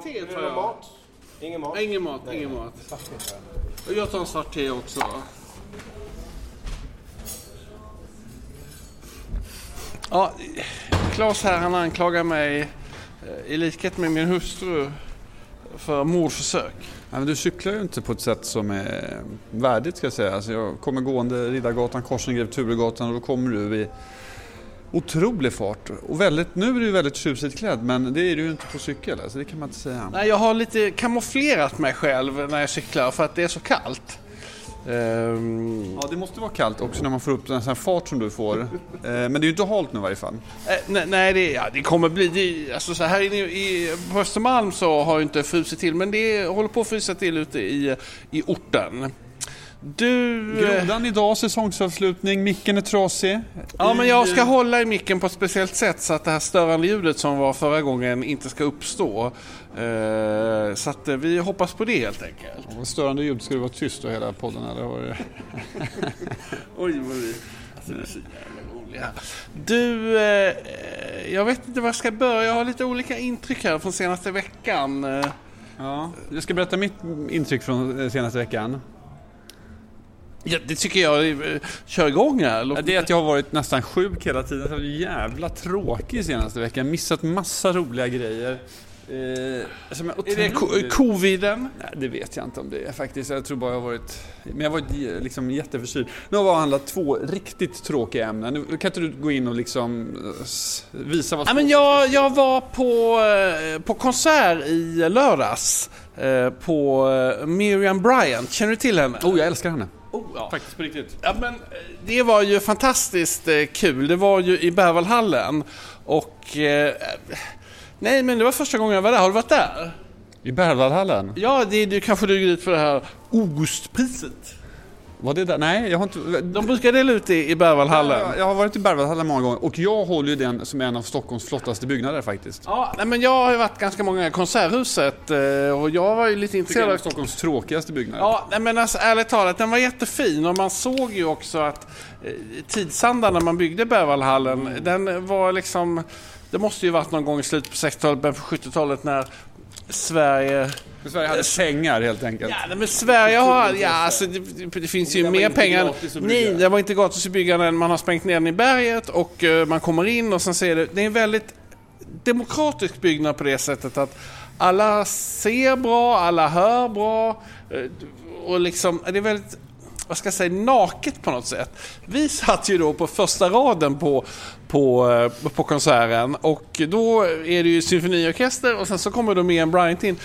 te tar jag. mat? Ingen mat? Nej, Ingen mat, ingen mat. Och jag tar en svart te också. Ja, Claes här han anklagar mig eh, i likhet med min hustru för mordförsök. Ja, men du cyklar ju inte på ett sätt som är värdigt ska jag säga. Alltså jag kommer gående Riddargatan, korsning Grev Turegatan och då kommer du i otrolig fart. Och väldigt, nu är du väldigt tjusigt klädd men det är du ju inte på cykel. Alltså det kan man inte säga. Nej, jag har lite kamouflerat mig själv när jag cyklar för att det är så kallt. Ehm, Ja, det måste vara kallt också när man får upp en sån här fart som du får. Eh, Men det är ju inte halt nu i varje fall. Eh, nej, nej det, ja, det kommer bli... Det, alltså så här inne i, på Östermalm så har ju inte frusit till, men det håller på att frysa till ute i, i orten. Du... Grodan idag, säsongsavslutning, micken är trasig. Ja, men jag ska hålla i micken på ett speciellt sätt så att det här störande ljudet som var förra gången inte ska uppstå. Eh, så att eh, vi hoppas på det helt enkelt. Vad störande ljud, ska det vara tyst då hela podden eller? Var. Oj, vad vi... Alltså, det är så jävla roliga. Du, eh, jag vet inte var jag ska börja. Jag har lite olika intryck här från senaste veckan. Ja, jag ska berätta mitt intryck från senaste veckan. Ja, det tycker jag. eh, Kör igång här. Låt- Det är att jag har varit nästan sjuk hela tiden. Så jävla tråkig senaste veckan. Missat massa roliga grejer. Eh, som är Är det co- coviden? Nej, det vet jag inte om det är faktiskt. Jag tror bara jag har varit... Men jag har varit liksom jätteförkyld. Nu har vi handlat två riktigt tråkiga ämnen. Nu kan inte du gå in och liksom eh, visa vad Ja, men jag, jag var på, eh, på konsert i lördags. På Miriam Bryant. Känner du till henne? Oh, jag älskar henne. Oh, ja. Faktiskt på riktigt. Ja, men eh, det var ju fantastiskt eh, kul. Det var ju i Berwaldhallen. Och... Eh, nej, men det var första gången jag var där. Har du varit där? I Berwaldhallen? Ja, det, det kanske du dit för det här Augustpriset. Var det där? Nej, jag har inte... De brukar dela ut det i Berwaldhallen. Jag, jag har varit i Berwaldhallen många gånger och jag håller ju den som en av Stockholms flottaste byggnader faktiskt. Ja, nej, men jag har ju varit ganska många i Konserthuset eh, och jag var ju lite intresserad av Stockholms tråkigaste byggnader. Ja, nej, men alltså, ärligt talat, den var jättefin och man såg ju också att eh, tidsandan när man byggde Berwaldhallen, den var liksom... Det måste ju varit någon gång i slutet på 60-talet, början på 70-talet när Sverige... Sverige hade pengar helt enkelt. Ja, men Sverige har... Ja, alltså, det, det- det finns ju var mer pengar. Nej, det var inte gratis att bygga den. Man har sprängt ner den i berget och eh, man kommer in och sen ser det... Det är en väldigt demokratisk byggnad på det sättet att alla ser bra, alla hör bra eh, och liksom, det är väldigt vad ska jag säga, naket på något sätt. Vi satt ju då på första raden på, på, eh, på konserten och då är det ju symfoniorkester och sen så kommer då Miriam Bryant in.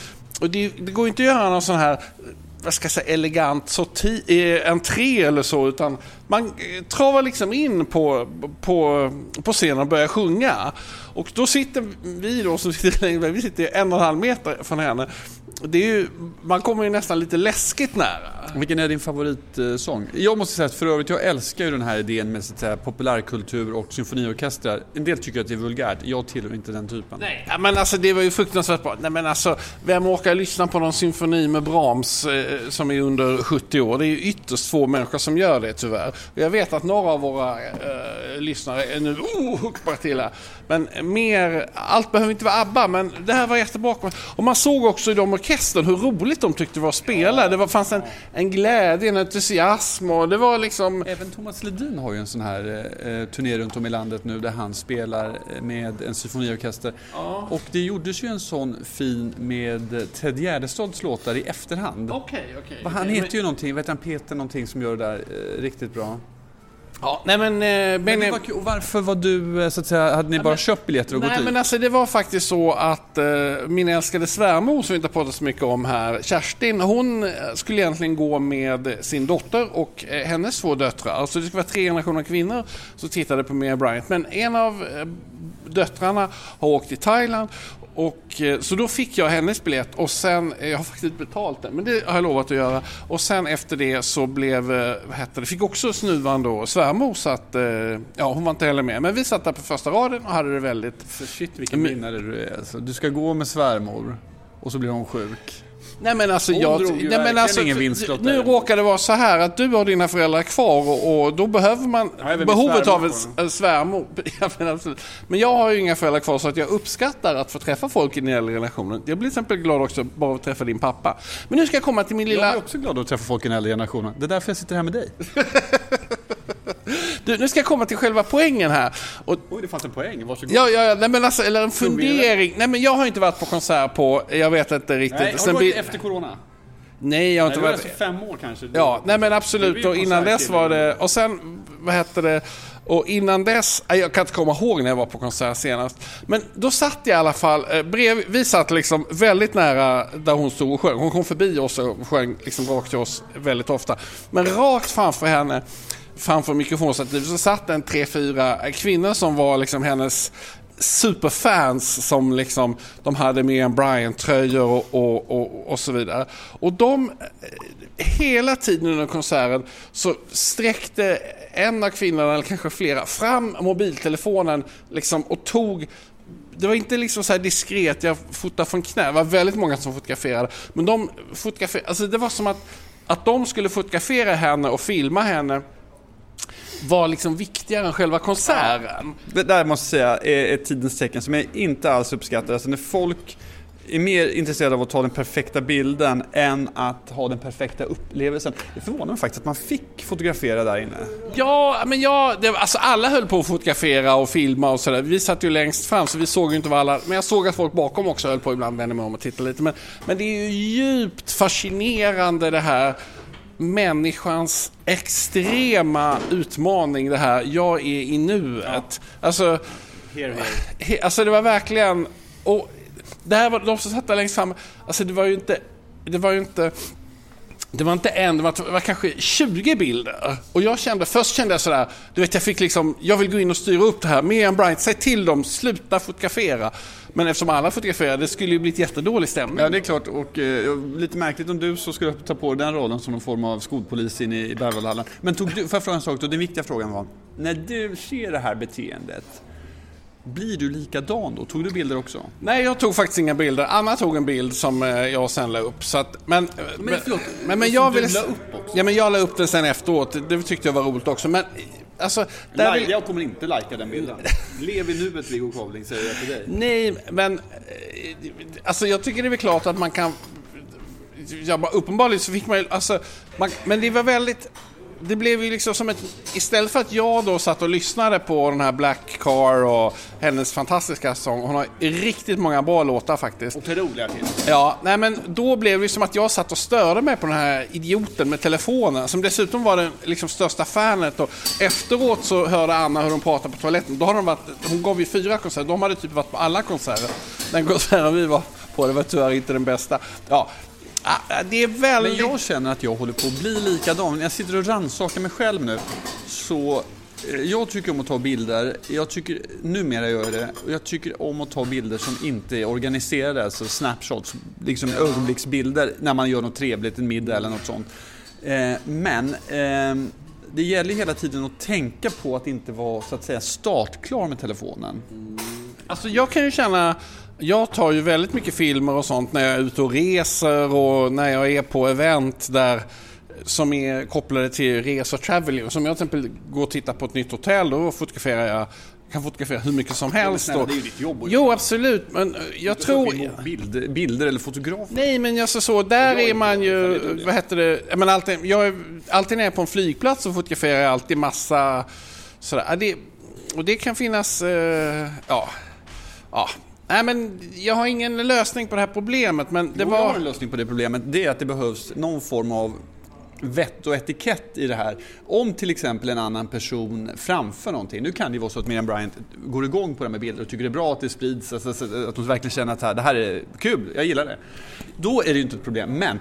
Och det, det går inte att göra någon sån här vad ska jag säga, elegant sorti, eh, entré eller så, utan man eh, travar liksom in på, på, på scenen och börjar sjunga. Och då sitter vi då som sitter längre vi sitter en och en halv meter från henne. Det är ju, man kommer ju nästan lite läskigt nära. Vilken är din favoritsång? Jag måste säga att för övrigt, jag älskar ju den här idén med så att populärkultur och symfoniorkestrar. En del tycker att det är vulgärt, jag tillhör inte den typen. Nej, men alltså det var ju fruktansvärt bra. Nej, men alltså, vem orkar lyssna på någon symfoni med Brahms eh, som är under 70 år? Det är ju ytterst få människor som gör det tyvärr. Och jag vet att några av våra eh, lyssnare är nu oh, huckbara till här. Men mer, allt behöver inte vara ABBA, men det här var jättebra. Och man såg också i de orkestern hur roligt de tyckte det var att spela. Det var, fanns en, en glädje, en entusiasm och det var liksom... Även Thomas Ledin har ju en sån här eh, turné runt om i landet nu där han spelar eh, med en symfoniorkester. Och det gjordes ju en sån fin med Ted Gärdestads låtar i efterhand. Okej, okej. Vad Han heter ju någonting, vet han Peter någonting som gör det där eh, riktigt bra. Ja, nej men... Eh, Men det Benny- var kul. Och varför var du, eh, så att säga, hade ni bara köpt biljetter och Nej gått men dit? alltså det var faktiskt så att eh, min älskade svärmor som vi inte pratat så mycket om här, Kerstin, hon eh, skulle egentligen gå med sin dotter och eh, hennes två döttrar. Alltså det skulle vara tre generationer kvinnor som tittade på Mia Bryant. Men en av eh, döttrarna har åkt till Thailand och, eh, så då fick jag hennes biljett och sen, eh, jag har faktiskt betalt den, men det har jag lovat att göra. Och sen efter det så blev, eh, vad hette det, fick också snuvan då svärmor så att, eh, ja hon var inte heller med. Men vi satt där på första raden och hade det väldigt Shit vilken vinnare du är alltså. Du ska gå med svärmor och så blir hon sjuk. Nej men alltså, Hon jag, drog ju nej, men alltså ingen nu råkar det vara så här att du har dina föräldrar kvar och, och då behöver man Ja, behovet av en, svärmor. Ja, men, absolut. men jag har ju inga föräldrar kvar så att jag uppskattar att få träffa folk i den äldre generationen. Jag blir till exempel glad också bara att träffa din pappa. Men nu ska jag komma till min Jag lilla... är också glad att träffa folk i den äldre generationen. Det är därför jag sitter här med dig. Du, nu ska jag komma till själva poängen här. Och, Oj, det fanns en poäng. Varsågod. ja, ja, ja, nej, men alltså, eller en fundering. Nej men jag har inte varit på konsert på, jag vet inte riktigt. Nej, har Sen du varit blir- efter corona? Nej, jag har Nej, inte var varit... alltså fem år kanske. Ja, nej men absolut. Och innan dess var det... Och sen, vad hette det? Och innan dess, nej, jag kan inte komma ihåg när jag var på konsert senast. Men då satt jag i alla fall eh, bredvid, vi satt liksom väldigt nära där hon stod och sjöng. Hon kom förbi oss och sjöng liksom rakt till oss väldigt ofta. Men rakt framför henne, framför mikrofonstativet, så satt en tre, fyra eh, kvinnor som var liksom hennes superfans som liksom, de hade Miriam Bryant-tröjor och, och, och, och så vidare. Och de, eh, hela tiden under konserten så sträckte en av kvinnorna, eller kanske flera, fram mobiltelefonen liksom, och tog det var inte liksom så här diskret, jag fotar från knä. Det var väldigt många som fotograferade. Men de fotograferade, alltså det var som att, att de skulle fotografera henne och filma henne var liksom viktigare än själva konserten. Det där måste jag säga är ett tidens tecken som jag inte alls uppskattar. Alltså när folk är mer intresserade av att ta den perfekta bilden än att ha den perfekta upplevelsen. Det förvånar mig faktiskt att man fick fotografera där inne. Ja, men ja, det, alltså alla höll på att fotografera och filma och sådär. Vi satt ju längst fram så vi såg ju inte vad alla... Men jag såg att folk bakom också höll på ibland, vände mig om och tittade lite. Men, men det är ju djupt fascinerande det här människans extrema utmaning det här, jag är i nuet. Alltså, he, alltså det var verkligen... Och det här var de som satt där längst fram, alltså det var ju inte... Det var ju inte... Det var inte en, det var, det var kanske 20 bilder. Och jag kände, först kände jag sådär, du vet jag fick liksom, jag vill gå in och styra upp det här. Miriam Bryant, säg till dem, sluta fotografera. Men eftersom alla fotograferade, det skulle ju bli ett jättedålig stämning. Ja, det är klart. Och eh, lite märkligt om du så skulle ta på dig den rollen som någon form av skolpolis inne i Berwaldhallen. Men tog du, får jag fråga en sak då? Den viktiga frågan var, när du ser det här beteendet, blir du likadan då? Tog du bilder också? Nej, jag tog faktiskt inga bilder. Anna tog en bild som eh, jag sen la upp. Så att, men, men, förlåt, men, men som jag ville... upp också? Ja, men jag la upp den sen efteråt. Det tyckte jag var roligt också. Men alltså... Där vill, Jag kommer inte lajka den bilden. Lev i nuet Viggo Kavling, säger jag till dig. nej, men... eh, Alltså jag tycker det är väl klart att man kan... Ja, uppenbarligen så fick man ju... Alltså, man, men det var väldigt... Det blev ju liksom som ett... Istället för att jag då satt och lyssnade på den här Black Car och hennes fantastiska sång. Hon har riktigt många bra låtar faktiskt. Otrolig artist. Ja, nej men då blev det som att jag satt och störde mig på den här idioten med telefonen som dessutom var den liksom största fanet och efteråt så hörde Anna hur de pratade på toaletten. Då har de varit, hon gav ju fyra konserter, de hade typ varit på alla konserter. Den konserten vi var på, det var tyvärr inte den bästa. Ja, det är Men väldigt... jag känner att jag håller på att bli likadan. När jag sitter och rannsakar mig själv nu så eh, jag tycker om att ta bilder. Jag tycker, numera gör jag det. Och jag tycker om att ta bilder som inte är organiserade, alltså snapshots, liksom ögonblicksbilder när man gör något trevligt, en middag eller något sånt. Eh, men eh, det gäller hela tiden att tänka på att inte vara så att säga startklar med telefonen. Alltså jag kan ju känna, jag tar ju väldigt mycket filmer och sånt när jag är ute och reser och när jag är på event där som är kopplade till resor och travel. Som jag till exempel går och tittar på ett nytt hotell, då fotograferar jag kan fotografera hur mycket som helst. och- det är ju ditt jobb Jo, absolut. Men eh, jag tror... Bilder, bilder eller fotografer. Nej, men alltså så, där är är man ju, vad heter det, jag, menar, alltid, jag är, alltid när jag är på en flygplats så fotograferar jag alltid massa sådär. Ja, Det, och det kan finnas, eh, ja, ja. Nej men jag har ingen lösning på det här problemet men det Jo, jag har en var... lösning på det problemet. Det är att det behövs någon form av vett och etikett i det här. Om till exempel en annan person framför någonting. Nu kan det ju vara så att Miriam Bryant går igång på det här med bilder och tycker det är bra att det sprids, alltså, så att hon verkligen känner att det här är kul, jag gillar det. Då är det ju inte ett problem. Men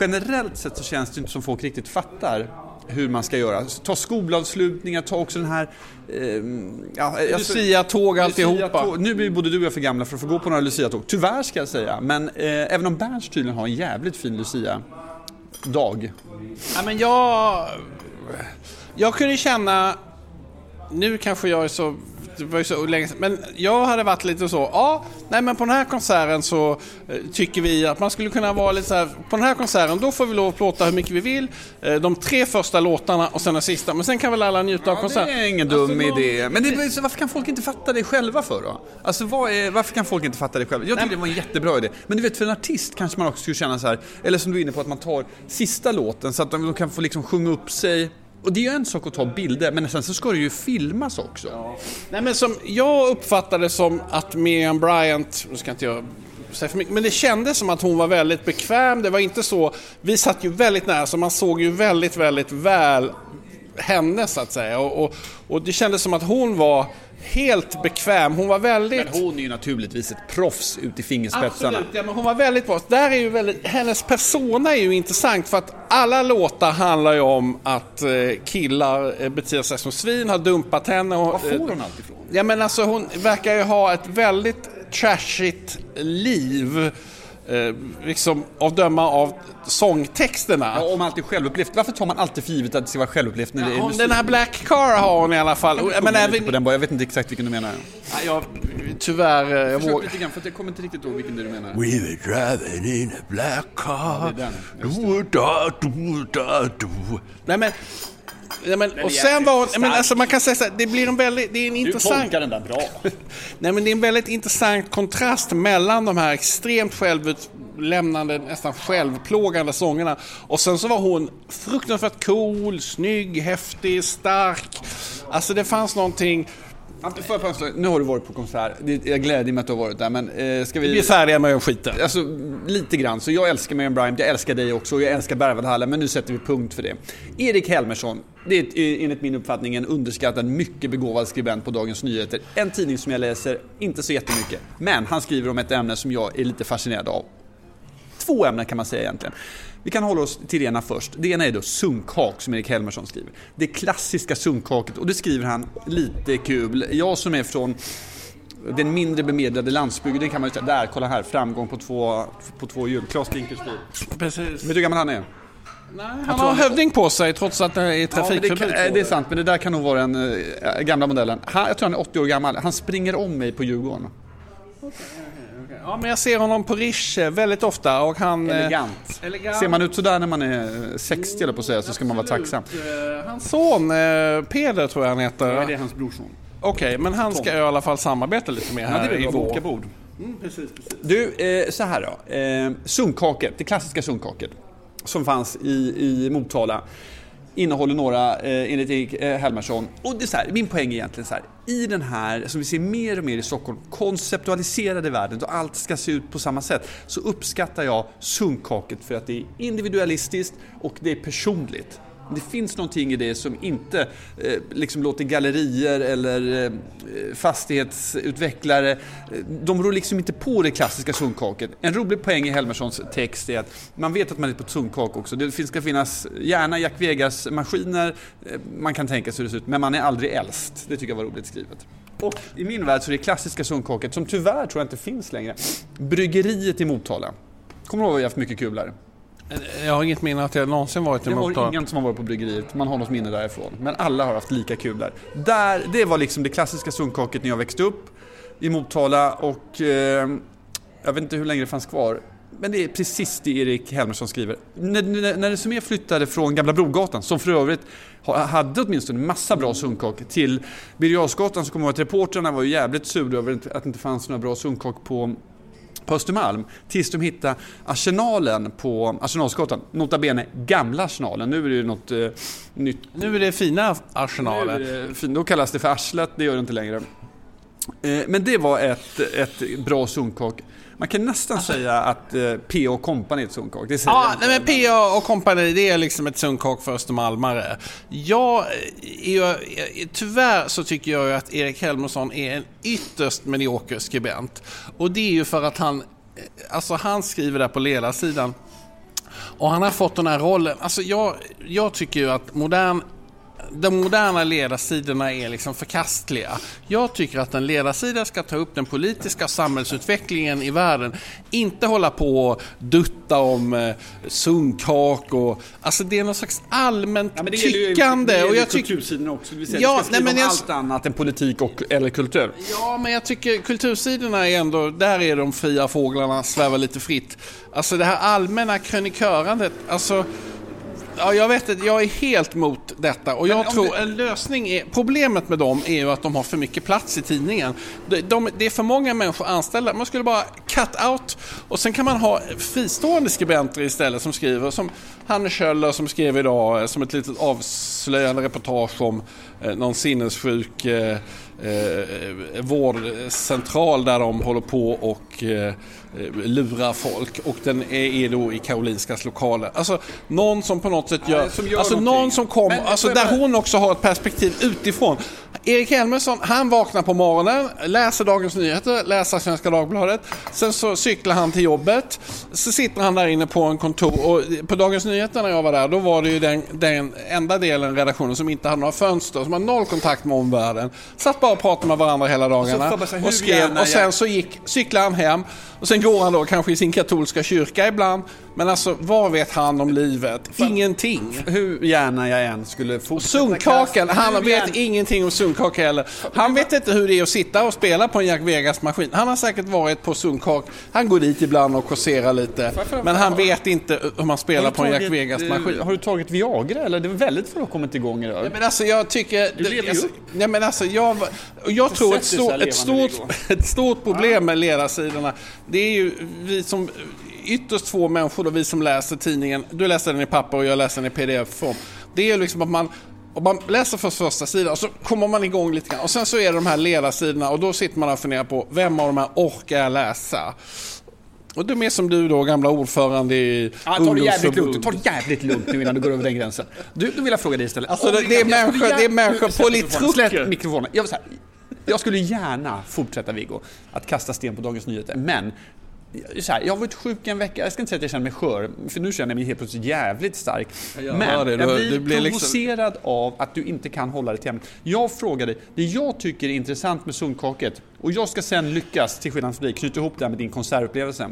generellt sett så känns det inte som folk riktigt fattar hur man ska göra. Ta skolavslutningar, ta också den här... ehm, ja, Lucia-tåg alltihopa. Lucia-tåg. Nu blir både du och jag för gamla för att få gå på några Lucia-tåg. Tyvärr ska jag säga. Men eh, även om Berns tydligen har en jävligt fin Lucia-dag. Ja, men jag... Jag kunde känna... Nu kanske jag är så det var ju så länge sedan. Men jag hade varit lite så, ja, nej men på den här konserten så eh, tycker vi att man skulle kunna vara lite så här, på den här konserten då får vi lov att plåta hur mycket vi vill. Eh, de tre första låtarna och sen den sista, men sen kan väl alla njuta av Ja, konserten. det är ingen dum idé. Men det, varför kan folk inte fatta det själva för då? Alltså är, varför kan folk inte fatta det själva? Jag tycker det var en jättebra idé. Men du vet för en artist kanske man också skulle känna så här, eller som du är inne på att man tar sista låten så att de kan få liksom sjunga upp sig. Och det är ju en sak att ta bilder, men sen så ska det ju filmas också. Nej men som jag uppfattade det som att Miriam Bryant, nu ska inte jag säga för mycket, men det kändes som att hon var väldigt bekväm. Det var inte så, vi satt ju väldigt nära så man såg ju väldigt, väldigt väl henne så att säga. Och, och, och det kändes som att hon var helt bekväm. Hon var väldigt... Men hon är ju naturligtvis ett proffs ut i fingerspetsarna. Absolut, ja, men hon var väldigt bra. Där är ju väldigt, hennes persona är ju intressant för att alla låtar handlar ju om att eh, killar eh, beter sig som svin, har dumpat henne. Och, Var får hon allt ifrån? Ja men alltså hon verkar ju ha ett väldigt trashigt liv. Eh, liksom att döma av sångtexterna. Ja, om allt är självupplevt. Varför tar man alltid för givet att det ska vara självupplevt när det är musik? den här Black Car har hon i alla fall. Och- Men även... på den bara. Jag vet inte exakt vilken du menar. Ja, jag, tyvärr, eh, jag vågar... lite grann, för att jag kommer inte riktigt ihåg vilken du menar. We were driving in a black car. det är den. Do, da, do, da, do. Nej men... Nej, men, och sen var hon, men alltså man kan säga så här, det blir en väldigt, det är en intressant... den där bra. Nej men det är en väldigt intressant kontrast mellan de här extremt självutlämnande, nästan självplågande sångerna. Och sen så var hon fruktansvärt cool, snygg, häftig, stark. Alltså det fanns någonting... Nu har du varit på konsert. Jag gläder mig att du har varit där, men eh, ska vi... Vi är färdiga med skiten. Alltså, lite grann. Så jag älskar Miriam Bryant, jag älskar dig också och jag älskar Berwaldhallen, men nu sätter vi punkt för det. Erik Helmersson, det är enligt min uppfattning en underskattad, mycket begåvad skribent på Dagens Nyheter. En tidning som jag läser inte så jättemycket, men han skriver om ett ämne som jag är lite fascinerad av. Två ämnen kan man säga egentligen. Vi kan hålla oss till det ena först. Det ena är då sunkhak som Erik Helmersson skriver. Det klassiska sunkhaket och det skriver han lite kul. Jag som är från den mindre bemedlade landsbygden kan man ju säga, där, kolla här, framgång på två, på två hjul. Claes Dinkelspiel. Precis. Vet du hur gammal han är? Nej, han har hövding på sig trots att det är Ja, men det, trafikförbud. kan, eh, det är sant, men det där kan nog vara den äh, gamla modellen. Han, jag tror han är 80 år gammal. Han springer om mig på Djurgården. Ja, men jag ser honom på Riche väldigt ofta och han... eh, Elegant. elegant. Ser man ut sådär när man är eh, 60 eller på att säga så ska man vara tacksam. Hans son, eh, Peder tror jag han heter. Ja, det är hans brorson. Okej, men han ska i alla fall samarbeta lite mer Ja, här det är i vår. Boka bord. Mm, precis, precis. Du, eh, så här då. Eh, sunkhaket, det klassiska sunkhaket som fanns i, i Motala innehåller några, eh, enligt Erik eh, Helmersson. Och det är så här, min poäng är egentligen så här. I den här, som vi ser mer och mer i Stockholm, konceptualiserade världen då allt ska se ut på samma sätt, så uppskattar jag sunkkaket för att det är individualistiskt och det är personligt. Det finns någonting i det som inte eh, liksom låter gallerier eller eh, fastighetsutvecklare, eh, de rår liksom inte på det klassiska sunkhaket. En rolig poäng i Helmerssons text är att man vet att man är på ett sunkak också. Det ska finnas gärna Jack Vegas-maskiner, eh, man kan tänka sig hur det ser ut, men man är aldrig äldst. Det tycker jag var roligt skrivet. Och i min värld så är det klassiska sunkhaket, som tyvärr tror jag inte finns längre, bryggeriet i Motala. Kommer du ihåg att vi har haft mycket kul där? Jag har inget minne att jag någonsin varit i Jag har Motala. ingen som har varit på bryggeriet, man har något minne därifrån. Men alla har haft lika kul där. där det var liksom det klassiska sunkhaket när jag växte upp i Motala och eh, jag vet inte hur länge det fanns kvar. Men det är precis det Erik Helmersson skriver. När, när, när Resumé flyttade från Gamla Brogatan, som för övrigt ha- hade åtminstone massa bra sunkhak, till Birger så kommer jag ihåg att reportrarna var ju jävligt sura över att det inte fanns några bra sunkhak på på Östermalm tills de hittade Arsenalen på Arsenalsgatan. Nota bene gamla Arsenalen. Nu är det ju något eh, nytt. Nu är det fina det fint. Då kallas det för Arslet, det gör det inte längre. Eh, men det var ett, ett bra sunkak. Man kan nästan säga att eh, P.O. Company är ett sunkak. Det Ja, jag nej, men PA och kompani det är liksom ett sunkak för Östermalmare. Jag är ju, tyvärr så tycker jag ju att Erik Helmersson är en ytterst medioker skribent. Och det är ju för att han, alltså han skriver där på ledarsidan och han har fått den här rollen. Alltså jag, jag tycker ju att modern de moderna ledarsidorna är liksom förkastliga. Jag tycker att en ledarsida ska ta upp den politiska samhällsutvecklingen i världen. Inte hålla på och dutta om eh, sunkak och... Alltså det är någon slags allmänt Ja, men det tyckande. gäller ju, och det jag tycker, kultursidorna också. Det vill säga, Ja, nej, men jag- allt annat än politik och, eller kultur. Ja, men jag tycker kultursidorna är ändå, där är de fria fåglarna, svävar lite fritt. Alltså det här allmänna krönikörandet, alltså Ja, jag vet inte, jag är helt mot detta. Och jag tror du- en lösning är, problemet med dem är ju att de har för mycket plats i tidningen. De, de, det är för många människor anställda, man skulle bara cut out. Och sen kan man ha fristående skribenter istället som skriver, som Hanne Kjöller som skrev idag eh, som ett litet avslöjande reportage om eh, någon sinnessjuk eh, eh, vårdcentral där de håller på och eh, lurar folk och den är, då i Karolinskas lokaler. Alltså någon som på något sätt gör, som gör alltså någon någonting. som kom, Men- alltså där hon också har ett perspektiv utifrån. Erik Helmersson, han vaknar på morgonen, läser Dagens Nyheter, läser Svenska Dagbladet. Sen så cyklar han till jobbet. Så sitter han där inne på en kontor och på Dagens Nyheter när jag var där, då var det ju den, den enda delen redaktionen som inte hade några fönster, som har noll kontakt med omvärlden. Satt bara och pratade med varandra hela dagarna. hur och skrev och sen så gick, cyklade han hem och sen går han då kanske i sin katolska kyrka ibland. Men alltså vad vet han om livet? Ingenting. Hur gärna jag än skulle fortsätta Sunkkakan, kasta- han vet gärna- ingenting om sunkak heller. Han vet inte hur det är att sitta och spela på en Jack Vegas-maskin. Han har säkert varit på sunkak. Han går dit ibland och kåserar lite. Men han vet inte hur man spelar på en Jack tagit, Vegas-maskin. eh, Har du tagit Viagra eller? Det är väldigt få har kommit igång idag. Ja, men alltså jag tycker... Du lever ju alltså, nej, men alltså jag, jag tror ett, stort, ett, stort, ett stort problem med ledarsidorna, det är ju vi som ytterst få människor då, vi som läser tidningen. Du läser den i papper och jag läser den i pdf-form. Det är ju liksom att man om man läser först första sidan och så kommer man igång lite grann och sen så är det de här ledarsidorna och då sitter man och funderar på vem av de här orkar jag läsa? Och de är som du då, gamla ordförande i Ja, ta det jävligt lugnt. Ta det jävligt lugnt nu innan du går över den gränsen. Du, då vill jag fråga dig istället. Alltså, det- är människor- det är människor på litrucker. Släpp mikrofonen. Jag, vill här, jag skulle gärna fortsätta Viggo, att kasta sten på Dagens Nyheter. Men här, jag har varit sjuk en vecka, jag ska inte säga att jag känner mig skör, för nu känner jag mig helt plötsligt jävligt stark. Jag Men det, jag du- blir du blir liksom- provocerad av att du inte kan hålla dig till ämnet. Jag frågar dig, det jag tycker är intressant med sunkkaket, och jag ska sen lyckas, till skillnad från dig, knyta ihop det här med din konsertupplevelse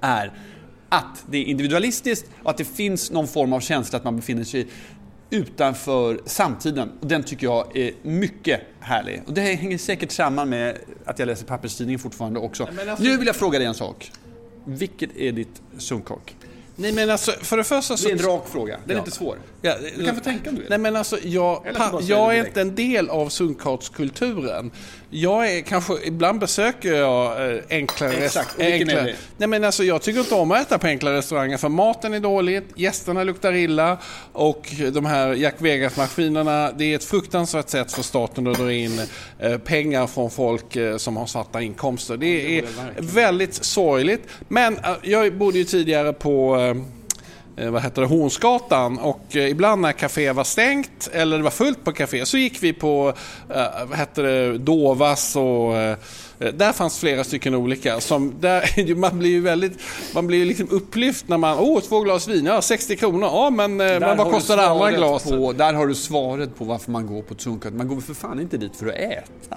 är att det är individualistiskt och att det finns någon form av känsla att man befinner sig utanför samtiden. Och den tycker jag är mycket härlig. Och det hänger säkert samman med att jag läser papperstidningen fortfarande också. alltså- Nu vill jag fråga dig en sak. Vilket är ditt sunkak? Nej men alltså, för det första så... Det är en rak fråga. Den är Ja. inte svår. Ja, Du kan få tänka om du vill. Nej men alltså, jag, pa, jag är inte en del av sunkkartskulturen. Jag är kanske, ibland besöker jag eh, enklare... Exakt, och rest- vilken är enklare- det? Nej men alltså jag tycker inte om att äta på enkla restauranger för maten är dålig, gästerna luktar illa och de här Jack Vegas-maskinerna, det är ett fruktansvärt sätt för staten att dra in eh, pengar från folk eh, som har svarta inkomster. Det är väldigt sorgligt. Men jag bodde ju tidigare på vad heter det, Hornsgatan och eh, ibland när café var stängt eller det var fullt på café så gick vi på eh, vad heter det, Dovas och eh, där fanns flera stycken olika. Som där, man blir ju väldigt man blir liksom upplyft när man, åh två glas vin, ja 60 kronor, ja men, eh, men har vad kostar det andra svaret glaset? På, där har du svaret på varför man går på ett sunkak. Man går för fan inte dit för att äta.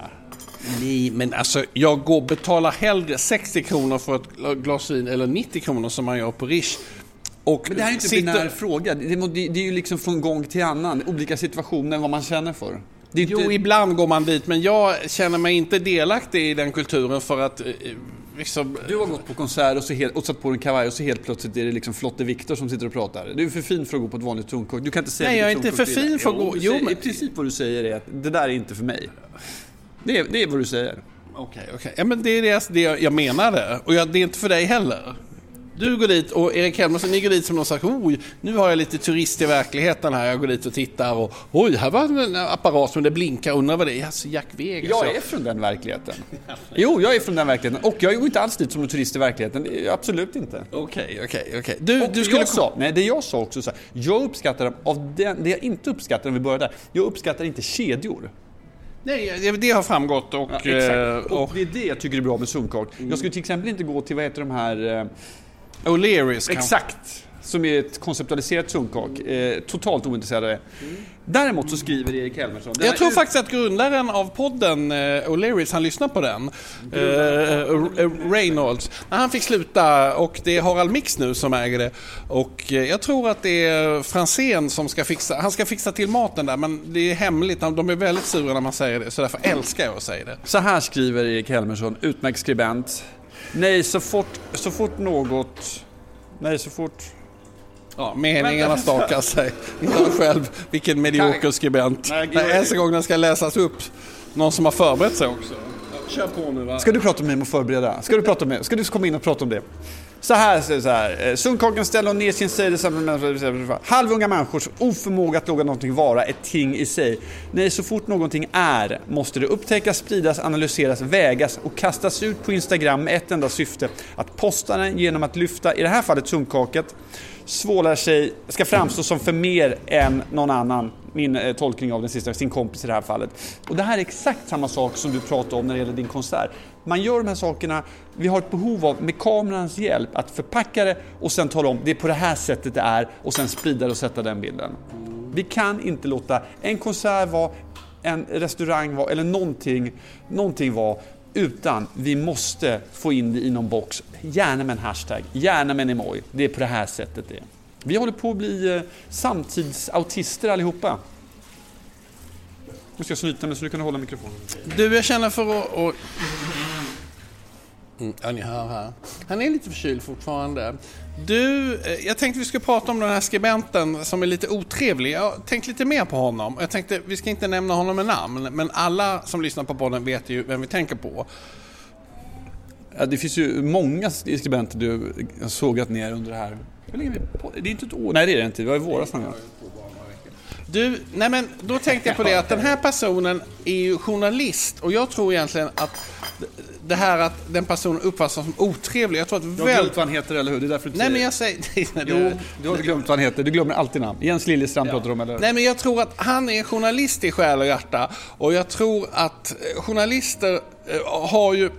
Nej, men alltså jag går betalar hellre 60 kronor för ett glas vin eller 90 kronor som man gör på Rish. Och Men det här är inte en sitter- binär fråga. Det, det, det är ju liksom från gång till annan. Olika situationer, vad man känner för. Inte, Jo, ibland går man dit, men jag känner mig inte delaktig i den kulturen för att eh, liksom... Du har gått på konsert och, så helt, och satt på en kavaj och så helt plötsligt är det liksom Flotte Viktor som sitter och pratar. Du är för fin för att gå på ett vanligt sunkak. Du kan inte säga Nej, jag är inte för fin för att gå- jo, men- I princip vad du säger är att det där är inte för mig. Det är, det är vad du säger. Okej, okej. Ja, men det är det, det jag menade. Och jag, det är inte för dig heller. Du går dit och Erik Helmersson, ni går dit som någon slags, oj, nu har jag lite turist i verkligheten här. Jag går dit och tittar och, oj, här var en apparat som det blinkar, undrar vad det är. Alltså Jack Vegas. Jag ja. är från den verkligheten. Jo, jag är från den verkligheten. Och jag går inte alls dit som en turist i verkligheten. Absolut inte. Okej, okej, okej. Du, du skulle... jag sa, nej det jag sa också så här, jag uppskattar av den, det jag inte uppskattar om vi börjar där, jag uppskattar inte kedjor. Nej, det- har framgått och... Ja, eh, exakt. Och och det är det jag tycker är bra med sunkak. Jag skulle till exempel inte gå till, vad heter de här... O'Learys exakt! som är ett konceptualiserat sunkak. Eh, totalt ointresserad av det. Däremot så skriver Erik Helmersson. Jag tror ut- faktiskt att grundaren av podden, eh, O'Learys, han lyssnar på den. Eh, eh, Reynolds. Nej, Han fick sluta och det är Harald Mix nu som äger det. Och eh, jag tror att det är Franzén som ska fixa, han ska fixa till maten där men det är hemligt. De är väldigt sura när man säger det så därför älskar jag att säga det. Så här skriver Erik Helmersson, utmärkt skribent. Nej, så fort, så fort något... Nej, så fort... Ja, meningarna stakar sig. Han själv, vilken medioker skribent. Nej, Nej, Nästa gång den ska läsas upp, någon som har förberett sig också. Kör på nu va. Ska du prata med mig om att förbereda? Ska du, prata med, ska du komma in och prata om det? Så här, så så här. Eh, Sundkakan ställer ner sin sida halvunga människors oförmåga att låta någonting vara ett ting i sig. Nej, så fort någonting är måste det upptäckas, spridas, analyseras, vägas och kastas ut på Instagram med ett enda syfte. Att posta den genom att lyfta, i det här fallet sundkaket, svålar sig, ska framstå som för mer än någon annan. Min eh, tolkning av den sista, sin kompis i det här fallet. Och det här är exakt samma sak som du pratade om när det gäller din konsert. Man gör de här sakerna, vi har ett behov av med kamerans hjälp att förpacka det och sen tala om det är på det här sättet det är och sen sprida det och sätta den bilden. Vi kan inte låta en konsert vara, en restaurang vara eller någonting, någonting vara utan vi måste få in det i någon box, gärna med en hashtag, gärna med en emoji. Det är på det här sättet det är. Vi håller på att bli eh, samtidsautister allihopa. Nu ska jag snyta mig så du kan hålla mikrofonen. Du, jag känner för att... att... Mm, ja, ni hör här. Han är lite förkyld fortfarande. Du, eh, jag tänkte vi skulle prata om den här skribenten som är lite otrevlig. Jag har tänkt lite mer på honom. Jag tänkte, vi ska inte nämna honom med namn, men alla som lyssnar på podden vet ju vem vi tänker på. Ja, det finns ju många skribenter du har sågat ner under det här. Vi? Det är inte ett år. Nej, det är det inte. Det var i våras någon gång. Du, nej men då tänkte jag på det att den här personen är ju journalist och jag tror egentligen att det här att den personen uppfattas som otrevlig. Jag tror att Du har väl... glömt vad han heter, eller hur? Det är därför du Nej men jag säger... det. Jo, du har glömt vad han heter. Du glömmer alltid namn. Jens Liljestrand pratar du om, eller? Nej men jag tror att han är journalist i själ och hjärta och jag tror att eh, journalister eh, har ju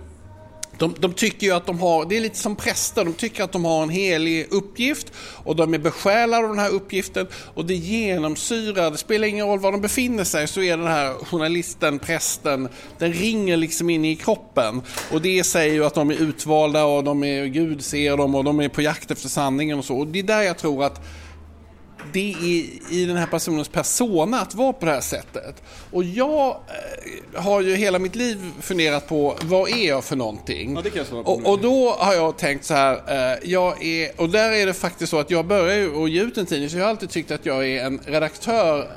de, de tycker ju att de har, det är lite som präster, de tycker att de har en helig uppgift och de är besjälade av den här uppgiften och det genomsyrar, det spelar ingen roll var de befinner sig så är den här journalisten, prästen, den ringer liksom in i kroppen och det säger ju att de är utvalda och de är, Gud ser dem och de är på jakt efter sanningen och så. Och det är där jag tror att det är i den här personens persona att vara på det här sättet. Och jag eh, har ju hela mitt liv funderat på vad är jag för någonting? Ja, det kan jag svara på och, och då har jag tänkt så här, eh, jag är, och där är det faktiskt så att jag börjar ju att ge ut en tidning så jag har alltid tyckt att jag är en redaktör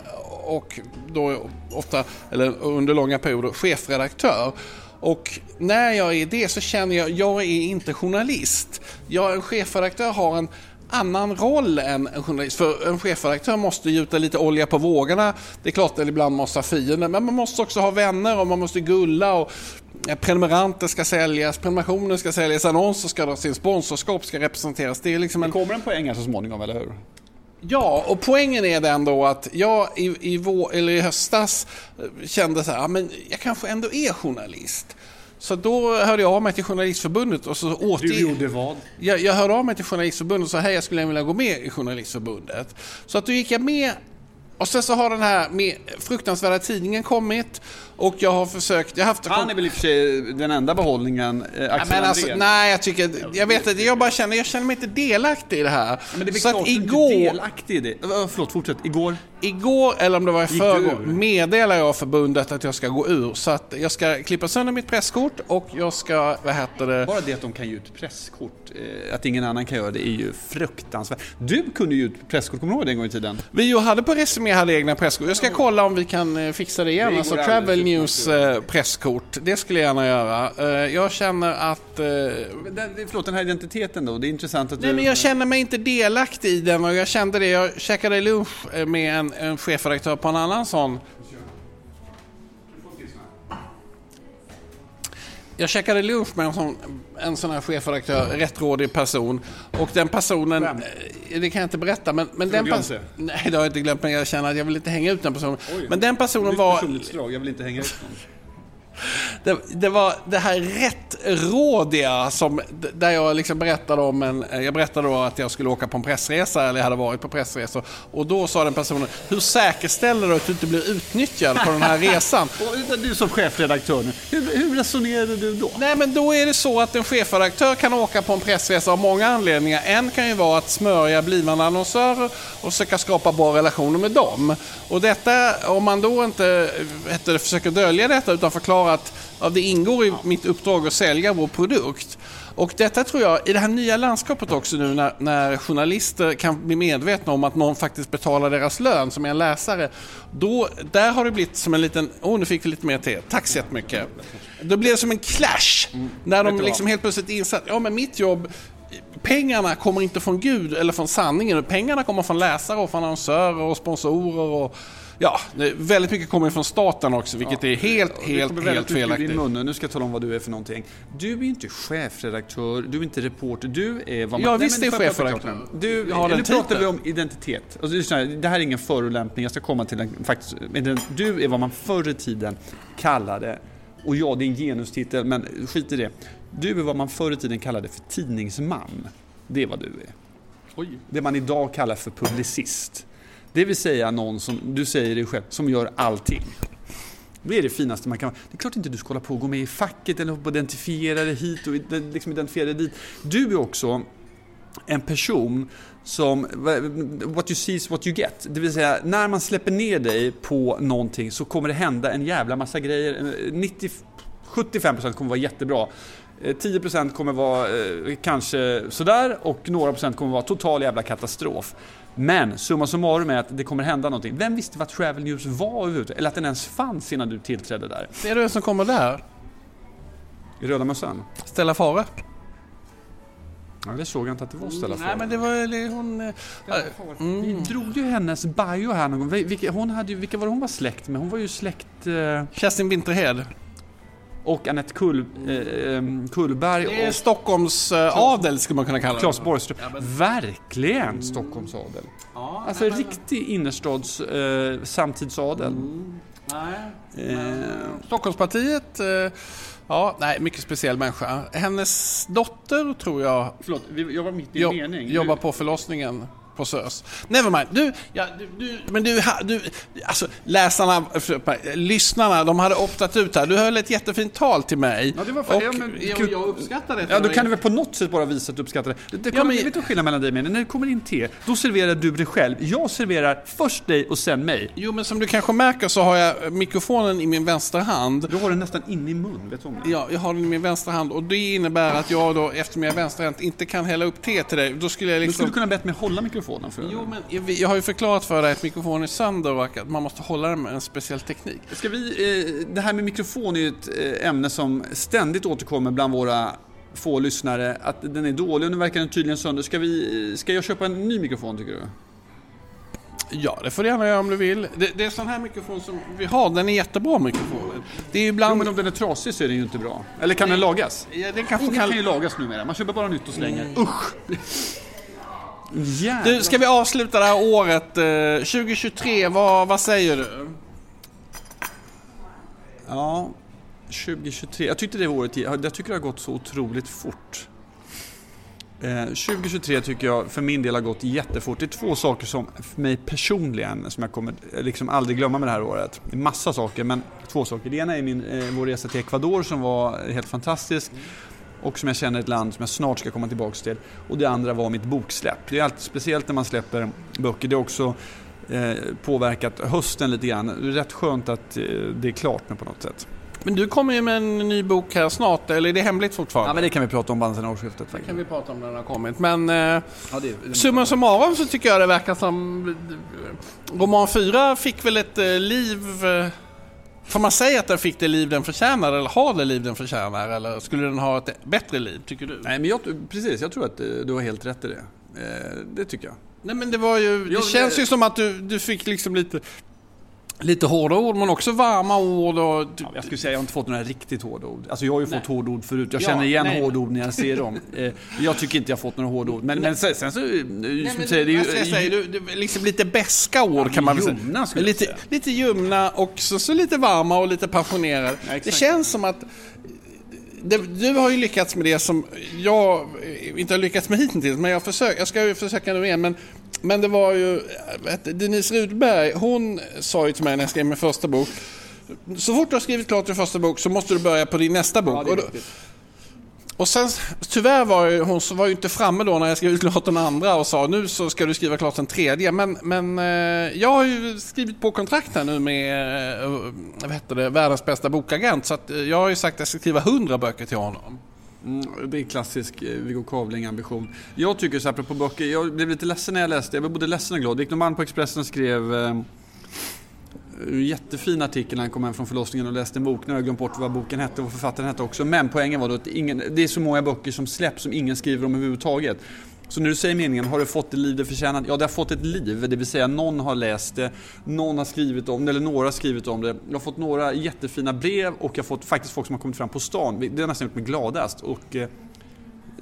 och då ofta, eller under långa perioder, chefredaktör. Och när jag är det så känner jag, jag är inte journalist. Jag, en chefredaktör har en annan roll än en journalist. För en chefredaktör måste gjuta lite olja på vågorna. Det är klart att ibland måste ha fiender, men man måste också ha vänner och man måste gulla och eh, prenumeranter ska säljas, prenumerationer ska säljas, annonser ska dras in, sponsorskap ska representeras. Det är liksom Det en... kommer en poäng här så småningom, eller hur? Ja, och poängen är den då att jag i, i, vår, eller i höstas eh, kände så här, ja, men jag kanske ändå är journalist. Så då hörde jag av mig till Journalistförbundet och så återgick... vad? Jag, jag hörde av mig till Journalistförbundet och sa hej jag skulle vilja gå med i Journalistförbundet. Så att då gick jag med och sen så har den här med fruktansvärda tidningen kommit och jag har försökt, jag har haft... Han är väl i och för sig den enda behållningen, eh, Ja, Axel men alltså, nej, jag tycker, jag vet inte, jag bara känner, jag känner mig inte delaktig i det här. Men det är så klart att du inte igår, är delaktig i det. Förlåt, fortsätt. Igår? igår, eller om det var i förrgår, ur? meddelar jag förbundet att jag ska gå ur. Så att jag ska klippa sönder mitt presskort och jag ska, vad heter det, Bara det att de kan ge ut presskort, eh, att ingen annan kan göra det, är ju fruktansvärt. Du kunde ju ut presskort, kommer du ihåg det en gång i tiden? Vi hade på Resumé hade egna presskort. Jag ska kolla om vi kan eh, fixa det igen. Det Alltså Travel News eh, presskort. Det skulle jag gärna göra. Eh, Jag känner att... eh, Förlåt, den här identiteten då? Det är intressant att Nej du... men jag känner mig inte delaktig i den och jag kände det. Jag käkade lunch med en, en chefredaktör på en annan sån. Jag käkade lunch med en sån, en sån här chefredaktör, rättrådig person. Och den personen, Vem? eh, det kan jag inte berätta, men, men den personen... Nej, det har jag inte glömt, men jag känner att jag vill inte hänga ut den personen. Oj. Men den personen var... jag vill inte hänga ut någon. Det, det var det här rättrådiga som, där jag liksom berättade om en, jag berättade då att jag skulle åka på en pressresa, eller jag hade varit på pressresa. Och då sa den personen, hur säkerställer du att du inte blir utnyttjad på den här resan? och du som chefredaktör nu, hur, hur resonerade du då? Nej men då är det så att en chefredaktör kan åka på en pressresa av många anledningar. En kan ju vara att smörja blivande annonsörer och försöka skapa bra relationer med dem. Och detta, om man då inte heter försöker dölja detta utan förklara att ja, det ingår i mitt uppdrag att sälja vår produkt. Och detta tror jag, i det här nya landskapet också nu när, när, journalister kan bli medvetna om att någon faktiskt betalar deras lön som är en läsare. Då, där har det blivit som en liten, åh oh, nu fick vi lite mer te, tack så jättemycket. Då blir det som en clash. När de liksom helt plötsligt inser att, ja men mitt jobb pengarna kommer inte från Gud eller från sanningen. Pengarna kommer från läsare och från annonsörer och sponsorer och Ja, väldigt mycket kommer från staten också, vilket ja, är helt, helt, helt felaktigt. Din mun. Nu ska jag tala om vad du är för någonting. Du är inte chefredaktör, du är inte reporter, du är vad man... Ja, visst är chefredaktör. Du, har nu pratar vi om identitet. Alltså, det här är ingen förolämpning, jag ska komma till den faktiskt. Du är vad man förr i tiden kallade, och ja, det är en genustitel, men skit i det. Du är vad man förr i tiden kallade för tidningsman. Det är vad du är. Oj. Det man idag kallar för publicist. Det vill säga någon som, du säger det själv, som gör allting. Det är det finaste man kan Det är klart inte du ska hålla på och gå med i facket eller identifiera dig hit och liksom identifiera dig dit. Du är också en person som, what you see is what you get. Det vill säga, när man släpper ner dig på någonting så kommer det hända en jävla massa grejer. 90, 75% eh, kommer vara jättebra. Eh, 10% kommer vara eh, kanske sådär och några procent kommer vara total jävla katastrof. Men summa summarum är att det kommer hända någonting. Vem visste vad Travel News var överhuvudtaget? Eller att den ens fanns innan du tillträdde där? Ser du vem som kommer där? I röda mössan? Stella Fare. Ja, det såg jag inte att det var Stella Fare. Nej, men det var hon... Äh, mm. Vi drog ju hennes bio här någon gång. Vilka, hon hade, vilka var det hon var släkt med? Hon var ju släkt... Uh... Kerstin Winterhed och Anette Kull, eh, Kullberg. Det är och Stockholms eh, adel skulle man kunna kalla det. Claes Borgström. Ja, men... Verkligen Stockholms adel. Ja, alltså nej, men... riktig innerstads eh, samtidsadel. Mm. Nej. Eh. Stockholmspartiet eh, Ja, nej, mycket speciell människa. Hennes dotter tror jag... Förlåt, jag var mitt i en mening. Jobbar på förlossningen på SÖS. Nevermind. Du, ja, du, du, men du, du, alltså läsarna, lyssnarna, de hade optat ut här. Du höll ett jättefint tal till mig. Ja, det var fan, och, ja, men, jag, jag uppskattar det. Ja, då kan du väl på något sätt bara visa att du uppskattar det. det kommer, ja, men, vet du skillnaden mellan dig och mig? När det kommer in te, då serverar du dig själv. Jag serverar först dig och sen mig. Jo, men som du kanske märker så har jag mikrofonen i min vänstra hand. Du har den nästan inne i mun, vet du om det? Ja, jag har den i min vänstra hand och det innebär att jag då, eftersom jag är vänsterhänt, inte kan hälla upp te till dig. Då skulle jag liksom... Du skulle kunna bett mig hålla mikrofonen mikrofonen? För jo, men jag, jag har ju förklarat för dig att mikrofonen är sönder och att man måste hålla den med en speciell teknik. Ska vi, eh, det här med mikrofon är ju ett eh, ämne som ständigt återkommer bland våra få lyssnare. Att den är dålig och nu verkar den tydligen sönder. Ska, vi, ska jag köpa en ny mikrofon tycker du? Ja, det får du gärna göra om du vill. Det, det är sån här mikrofon som vi har, den är jättebra mikrofonen. Det är ibland... Jo, men om den är trasig så är den ju inte bra. Eller kan Nej. den lagas? Ja, den kanske kan... kan ju lagas numera, man köper bara nytt och slänger. Mm. Usch! Du, ska vi avsluta det här året? 2023, eh, vad, vad säger du? Ja, 2023. Jag tyckte det året, jag tycker det har gått så otroligt fort. 2023 eh, tycker jag för min del har gått jättefort. Det är två saker som för mig personligen som jag kommer eh, liksom aldrig glömma med det här året. Det är massa saker men två saker. Det ena är min, vår resa till Ecuador som var helt fantastisk och som jag känner ett land som jag snart ska komma tillbaka till. Och det andra var mitt boksläpp. Det är alltid speciellt när man släpper böcker. Det har också eh, påverkat hösten lite grann. Det är rätt skönt att eh, det är klart nu på något sätt. Men du kommer ju med en ny bok här snart, eller är det hemligt fortfarande? Ja, men det kan vi prata om band sen årsskiftet. Det kan vi prata om när den har kommit. Men eh, ja, det, summa summarum så tycker jag det verkar som... Roman 4 fick väl ett eh, liv eh, Får man säga att den fick det liv den förtjänar eller har det liv den förtjänar eller skulle den ha ett bättre liv tycker du? Nej men jag, precis, jag tror att eh, du har helt rätt i det. Eh, det tycker jag. Nej men det var ju, det jag, känns ju som att du, du fick liksom lite lite hårda ord men också varma ord. Och, Ja, jag skulle säga jag har inte fått några riktigt hårda ord. Alltså jag har ju Nej. fått hårda ord förut. Jag Ja, känner igen nej. hårda ord när jag ser dem. Eh, jag tycker inte jag har fått några hårda ord. Men, men sen, sen så, eh, som Nej, men, säger, det jag säga, du, du, liksom lite beska ord Ja, kan man väl säga. ljumna skulle jag lite, säga. lite ljumna och så, så lite varma och lite passionerade. Det känns som att du har ju lyckats med det som jag inte har lyckats med hittills, men jag, försök, jag ska ju försöka nu igen. Men, men det var ju, vet, Denise Rudberg, hon sa ju till mig när jag skrev min första bok, så fort du har skrivit klart din första bok så måste du börja på din nästa bok. Ja, och, sen, tyvärr var ju, hon var ju inte framme då när jag skrev klart den andra och sa nu så ska du skriva klart den tredje. Men, men eh, jag har ju skrivit på kontrakt här nu med eh, vad heter det, världens bästa bokagent. Så att, eh, jag har ju sagt att jag ska skriva 100 böcker till honom. Mm, det är en klassisk eh, Viggo Kavling-ambition. Jag tycker så här, apropå böcker, jag blev lite ledsen när jag läste. Jag blev både ledsen och glad. Victor Malm på Expressen skrev eh, en jättefin artikel när han kom hem från förlossningen och läste en bok. Nu har jag glömt bort vad boken hette och vad författaren hette också. Men poängen var då att ingen, det är så många böcker som släpps som ingen skriver om överhuvudtaget. Så när du säger meningen, har det fått det liv det förtjänar? Ja, det har fått ett liv. Det vill säga någon har läst det, någon har skrivit om det, eller några har skrivit om det. Jag har fått några jättefina brev och jag har fått faktiskt folk som har kommit fram på stan. Det har nästan gjort mig gladast. Och, eh,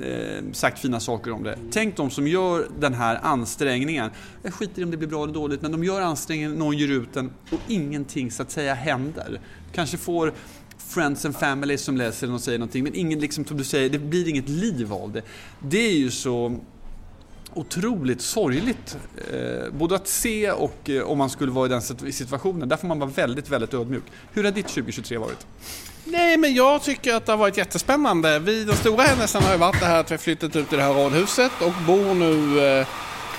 eh, sagt fina saker om det. Tänk de som gör den här ansträngningen. Jag skiter i om det blir bra eller dåligt, men de gör ansträngningen, någon ger ut den och ingenting så att säga händer. Kanske får friends and family som läser den och säger någonting, men ingen, liksom, som du säger, det blir inget liv av det. Det är ju så otroligt sorgligt. Eh, både att se och eh, om man skulle vara i den situationen. Där får man vara väldigt, väldigt ödmjuk. Hur har ditt 2023 varit? Nej, men jag tycker att det har varit jättespännande. Vi, den stora händelsen har ju varit det här att vi har flyttat ut i det här radhuset och bor nu eh,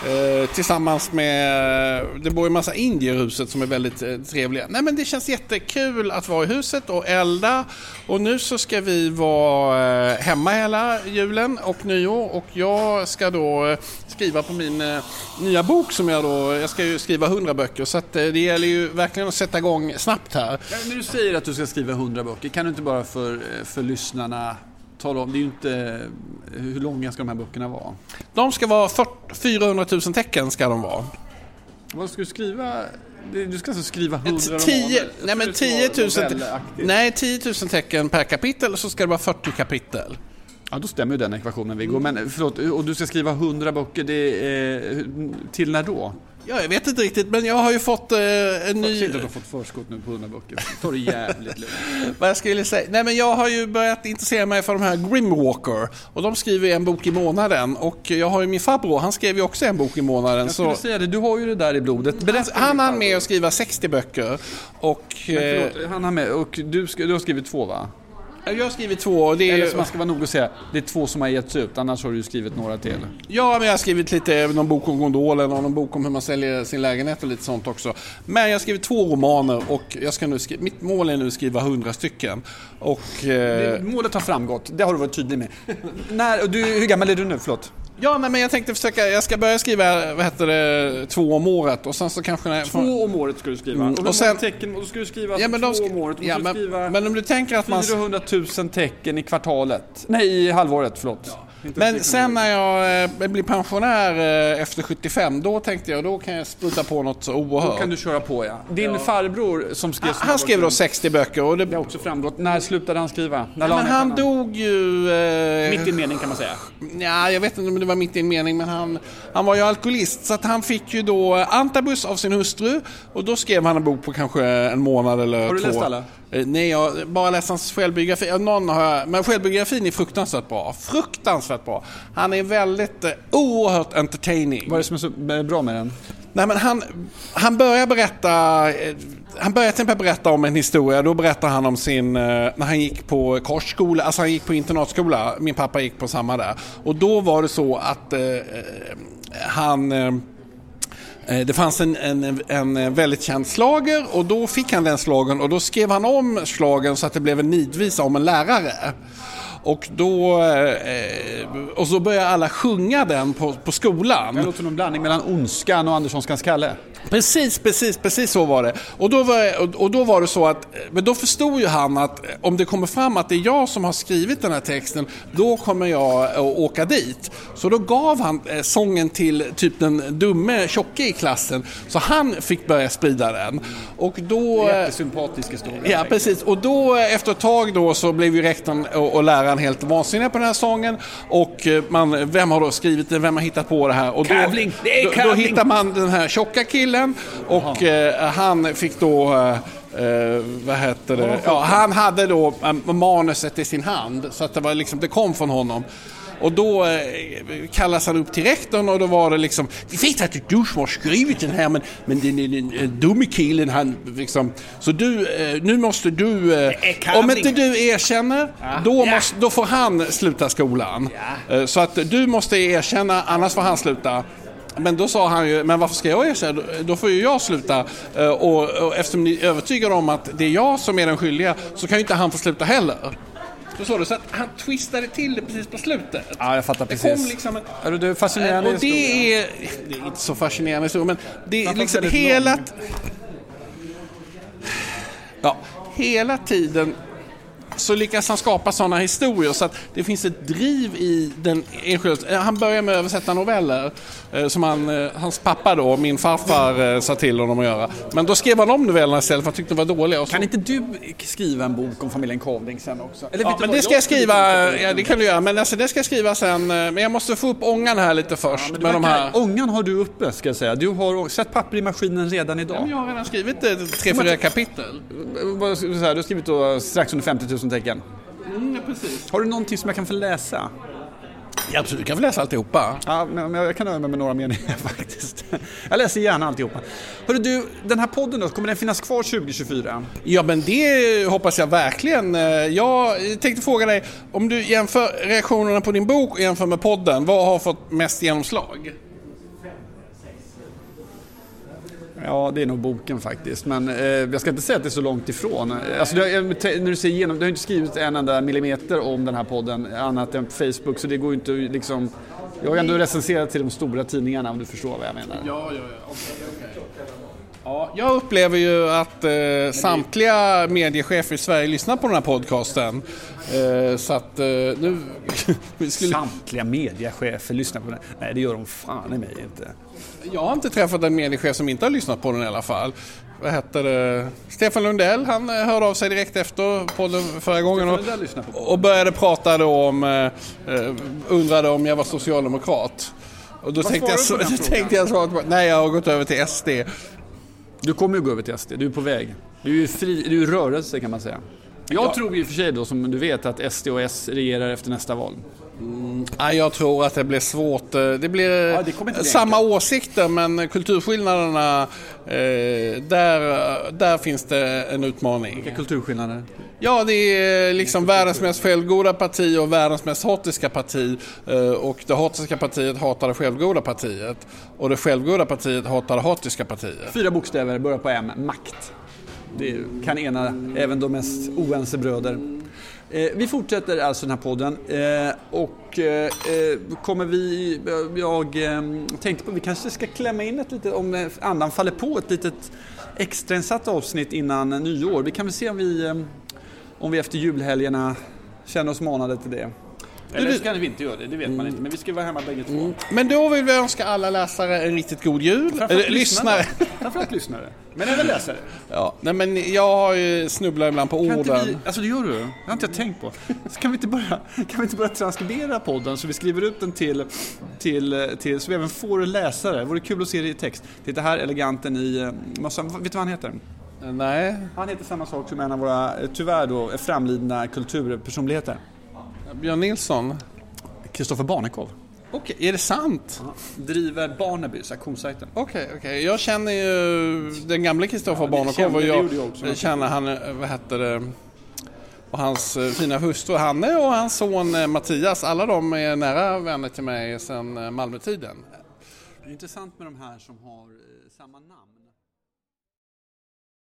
Eh, tillsammans med... Det bor ju en massa indier i huset som är väldigt eh, trevliga. Nej, men det känns jättekul att vara i huset och elda. Och nu så ska vi vara eh, hemma hela julen och nyår och jag ska då skriva på min nya bok som jag då... Jag ska ju skriva 100 böcker så att det gäller ju verkligen att sätta igång snabbt här. När du säger att du ska skriva 100 böcker, kan du inte bara för, för lyssnarna tala om, det är ju inte, hur långa ska de här böckerna vara? De ska vara 40, 400 000 tecken ska de vara. Vad ska du skriva? Du ska alltså skriva 100 romaner? 10, nej men 10 000, Novellaktigt. nej, 10 000 tecken per kapitel så ska det vara 40 kapitel. Ja, då stämmer ju den ekvationen Viggo. Men förlåt, och du ska skriva 100 böcker, det är, till när då? Ja, jag vet inte riktigt men jag har ju fått eh, en ny... inte att du har fått förskott nu på 100 böcker. Ta det jävligt lugnt. Vad jag skulle säga? Nej men jag har ju börjat intressera mig för de här Grimwalker och de skriver en bok i månaden och jag har ju min farbror, han skrev ju också en bok i månaden. Jag skulle Så säga det, du har ju det där i blodet. Berätta han hann med att skriva 60 böcker och... Men Eh, förlåt, han har med, och du, du har skrivit två va? Jag har skrivit två och det är... Eller som man ska vara noga och säga, det är två som har getts ut, annars har du ju skrivit några till. Ja, men jag har skrivit lite, någon bok om gondolen och någon bok om hur man säljer sin lägenhet och lite sånt också. Men jag har skrivit två romaner och jag ska nu skriva, mitt mål är nu att skriva hundra stycken. Och... Eh, Målet har framgått, det har du varit tydlig med. När, du, hur gammal är du nu? Förlåt? Ja, nej, men jag tänkte försöka, jag ska börja skriva, vad heter det, två om året och sen så kanske... När Två om året ska du skriva. Mm, Och, och sen- tecken, och då ska du skriva Ja, men två om året. Ja, men, skriva men om du tänker att man... 400 000 tecken i kvartalet. Nej, i halvåret, förlåt. Inte Men sen när jag eh, blir pensionär eh, efter 75, då tänkte jag då kan jag spruta på något så Då oerhört. kan du köra på ja. Din farbror som skrev... såna Han skrev då böcker, 60 böcker och det... Det har också framgått. När slutade han skriva? När la Men han pennan? dog ju... Eh, Mitt i en mening kan man säga. Ja, jag vet inte om det var mitt i en mening, men han, han var ju alkoholist. Så att han fick ju då antabus av sin hustru och då skrev han en bok på kanske en månad eller Har du två. läst alla? Eh, Nej, jag bara läst hans självbiografi. Någon har jag, men självbiografin är fruktansvärt bra. Fruktansvärt bra. Han är väldigt, eh, oerhört entertaining. Vad är det som är så bra med den? Nej, men han, han börjar berätta, eh, han börjar till exempel berätta om en historia. Då berättar han om sin, när han gick på korsskola, alltså han gick på internatskola. Min pappa gick på samma där. Och då var det så att eh, han Eh, det fanns en, en, en eh, väldigt känd slager och då fick han den slagen och då skrev han om slagen så att det blev en nidvisa om en lärare. Och då eh, och så började alla sjunga den på, på skolan. Det låter som en blandning mellan Ondskan och Anderssonskans Kalle. Precis, precis, precis så var det. Och då var, och då var det så att, men då förstod ju han att om det kommer fram att det är jag som har skrivit den här texten, då kommer jag att åka dit. Så då gav han eh, sången till typ den dumme tjocke i klassen, så han fick börja sprida den. Och då... Jättesympatisk historia. Ja, precis. Och då efter ett tag då så blev ju rektorn och, och läraren helt vansinniga på den här sången. Och man, vem har då skrivit den, vem har hittat på det här? Och då, Kavling! Det är då, då Kavling! hittar man den här tjocka killen och eh, han fick då eh, eh, vad heter det? Ja, han hade då eh, manuset i sin hand så att det, var liksom, det kom från honom. Och då eh, kallas han upp till rektorn och då var det liksom Vi vet att du som har skrivit den här men, men den, den, den, den dumme killen han liksom Så du, eh, nu måste du eh, Om inte du erkänner då, Ja. måste, då får han sluta skolan. Eh, Så att du måste erkänna annars får han sluta. Men då sa han ju, men varför ska jag erkänna? Då- Då får ju jag sluta. Eh, Och, och eftersom ni är övertygade om att det är jag som är den skyldiga så kan ju inte han få sluta heller. Så sa du, så att han twistade till det precis på slutet. Ja, jag fattar Det precis. kom liksom en, Är du fascinerande och det är, det är inte så fascinerande historia, men det är liksom hela... Ja, hela tiden så lyckas han skapa sådana historier så att det finns ett driv i den enskilda... eh, Han börjar med att översätta noveller eh, som han, eh, hans pappa då, min farfar, sa till honom att göra. Men då skrev han om novellerna istället för han tyckte de var dåliga. Kan inte du skriva en bok om familjen Kavling sen också? Eller Ja, men det ska jag skriva, ja det kan du göra, men alltså det ska jag skriva sen. Men jag måste få upp ångan här lite först Men med de här... Ångan har du uppe ska jag säga. Du har sett papper i maskinen redan idag. Jag har redan skrivit tre, fyra kapitel. Du har skrivit då strax under 50 000 tecken. Mm, precis. Har du någonting som jag kan få läsa? Ja, absolut, du kan få läsa alltihopa. Ja, men men jag kan nöja mig med några meningar faktiskt. Jag läser gärna alltihopa. Hörru du, den här podden då, kommer den finnas kvar 2024? Ja, men det hoppas jag verkligen. Eh, Jag tänkte fråga dig, om du jämför reaktionerna på din bok och jämför med podden, vad har fått mest genomslag? Ja, det är nog boken faktiskt. Men eh, jag ska inte säga att det är så långt ifrån. Eh, alltså, har- när du ser igenom, du har inte skrivit en enda millimeter om den här podden annat än på Facebook. Så det går ju inte liksom... Jag har ändå recenserat till de stora tidningarna om du förstår vad jag menar. Ja, ja, ja. Okay, okay. Ja, jag upplever ju att eh, samtliga mediechefer i Sverige lyssnar på den här podcasten. Eh, så att eh, nu... skulle, Samtliga mediechefer lyssnar på den. Nej, det gör de fan i mig inte. jag har inte träffat en mediechef som inte har lyssnat på den i alla fall. Vad heter det? Stefan Lundell, han eh, hörde av sig direkt efter podden förra gången och, och började prata då om, eh, eh, undrade om jag var socialdemokrat. Och då Vad tänkte jag, så, tänkte jag svara på, nej jag har gått över till SD. Du kommer ju gå över till SD, du är på väg. Du är ju fri, du är rörelse kan man säga. Jag Ja. tror och för sig då, som du vet, att SD och S regerar efter nästa val. Ja, jag tror att det blir svårt. Eh, Det blir Ja, det bli samma åsikter men kulturskillnaderna, eh, där, där finns det en utmaning. Vilka kulturskillnader? Ja, det är liksom världens mest självgoda parti och världens mest hatiska parti. Eh, Och det hatiska partiet hatar det självgoda partiet. Och det självgoda partiet hatar det hatiska partiet. Fyra bokstäver, börjar på M. Makt. Det kan ena även de mest oense bröder. Eh, vi fortsätter alltså den här podden eh, och eh, eh, kommer vi, jag eh, tänkte på, vi kanske ska klämma in ett litet, om eh, andan faller på, ett litet extrainsatt avsnitt innan nyår. Vi kan väl se om vi, eh, om vi efter julhelgerna känner oss manade till det. Eller så kan vi inte göra det, det vet man inte, men vi ska vara hemma bägge två. Men då vill vi önska alla läsare en riktigt god jul. Framförallt Eller, lyssnare. Framförallt lyssnare. Men även läsare. Ja, nej men jag har ju snubblat ibland på Kan orden. vi, alltså det gör du? Det har inte jag tänkt på. Så kan vi inte bara, kan vi inte bara transkribera podden så vi skriver ut den till, till, till så vi även får läsare. Det vore kul att se det i text. Titta här, eleganten i eh, mössan. Vet du vad han heter? Nej, Han heter samma sak som en av våra, eh, tyvärr då, framlidna kulturpersonligheter. Björn Nilsson. Kristoffer Barnekow. Okej, är det sant? Driver Barnabys, auktionssajten. Okej, okej. Jag känner ju den gamle Kristoffer Ja, Barnekow och jag, jag känner han, eh, vad heter det, och hans eh, fina hustru Hanne och hans son eh, Mattias. Alla de är nära vänner till mig sedan Malmötiden. Det är intressant med de här som har samma namn.